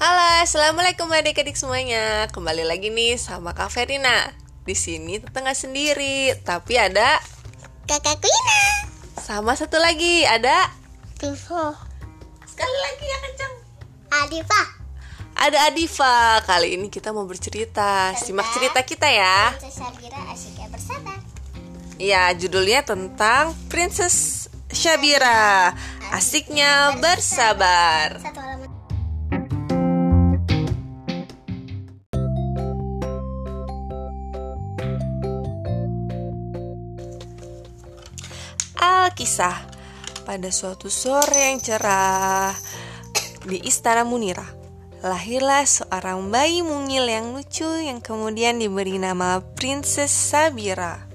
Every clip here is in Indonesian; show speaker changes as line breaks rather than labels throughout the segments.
Halo, assalamualaikum adik-adik semuanya. Kembali lagi nih sama Kak Verina. Di sini tetangga sendiri, tapi ada
Kakakku Ina.
sama satu lagi ada
Tivo.
sekali lagi yang kencang.
Adifa.
Ada Adifa. Kali ini kita mau bercerita. Simak cerita kita ya.
Princess Sabira asyiknya bersabar.
Ya, judulnya tentang Princess Shabira. Asiknya bersabar.
Satu halaman.
Alkisah Pada suatu sore yang cerah Di istana Munira Lahirlah seorang bayi mungil yang lucu Yang kemudian diberi nama Princess Sabira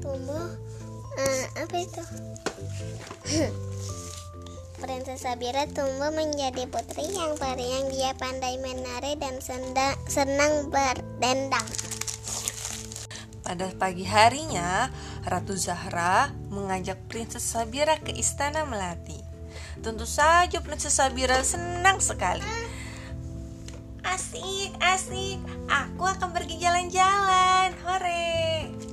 tumbuh eh, apa itu? Princess Sabira tumbuh menjadi putri yang periang dia pandai menari dan senang berdendang.
Pada pagi harinya Ratu Zahra mengajak Princess Sabira ke istana Melati. Tentu saja Princess Sabira senang sekali. Asik, asik. Aku akan pergi jalan-jalan. Hore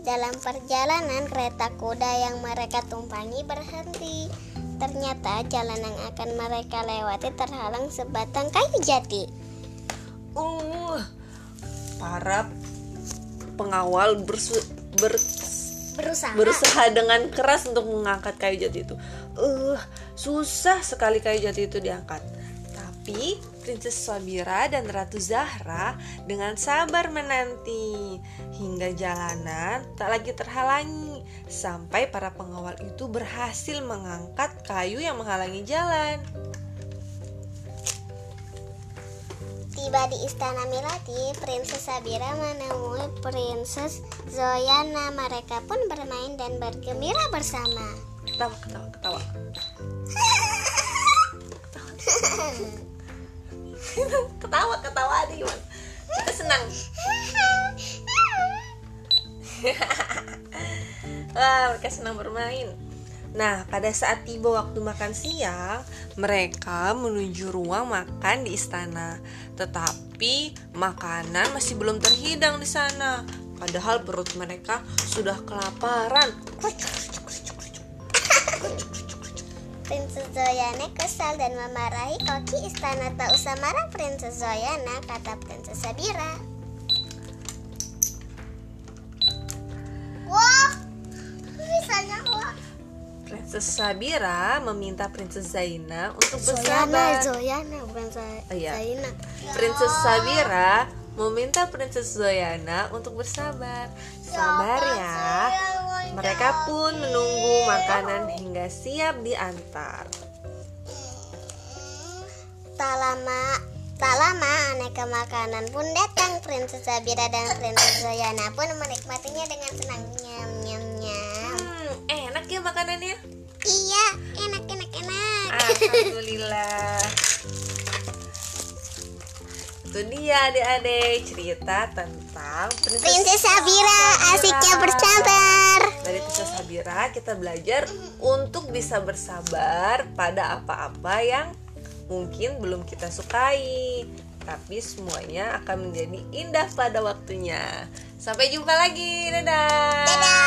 Dalam perjalanan kereta kuda yang mereka tumpangi berhenti. Ternyata jalan yang akan mereka lewati terhalang sebatang kayu jati.
Uh, para pengawal bersu- ber-
Berusaha.
berusaha dengan keras untuk mengangkat kayu jati itu. Uh, susah sekali kayu jati itu diangkat. Tapi Princess Sabira dan Ratu Zahra dengan sabar menanti hingga jalanan tak lagi terhalangi sampai para pengawal itu berhasil mengangkat kayu yang menghalangi jalan.
Tiba di istana Milati, Princess Sabira menemui Princess Zoyana. Mereka pun bermain dan bergembira bersama.
Ketawa, ketawa, ketawa. ketawa ketawa aja gimana? Kita senang. Wah mereka senang bermain. Nah pada saat tiba waktu makan siang mereka menuju ruang makan di istana. Tetapi makanan masih belum terhidang di sana. Padahal perut mereka sudah kelaparan
Zoyana kesal dan memarahi koki istana. Tak usah marah Princess Zoyana, kata Princess Sabira. Wah, misalnya wah.
Princess Sabira meminta Princess Zaina untuk
Zoyana,
bersabar.
Zoyana, bukan Zoy-
Oh, iya.
Zaina.
Princess Sabira meminta Princess Zoyana untuk bersabar. Sabar ya. Mereka pun menunggu makanan hingga siap diantar.
Tak lama, tak lama aneka makanan pun datang. Princess Sabira dan Princess Zoyana pun menikmatinya dengan senang. Nyam, nyam, nyam.
Hmm, enak ya makanannya?
Iya, enak, enak, enak.
Alhamdulillah. Itu dia adik-adik cerita tentang
Princess Sabira asiknya bersabar.
Princess Sabira kita belajar untuk bisa bersabar pada apa-apa yang mungkin belum kita sukai. Tapi semuanya akan menjadi indah pada waktunya. Sampai jumpa lagi, dadah.
Dadah.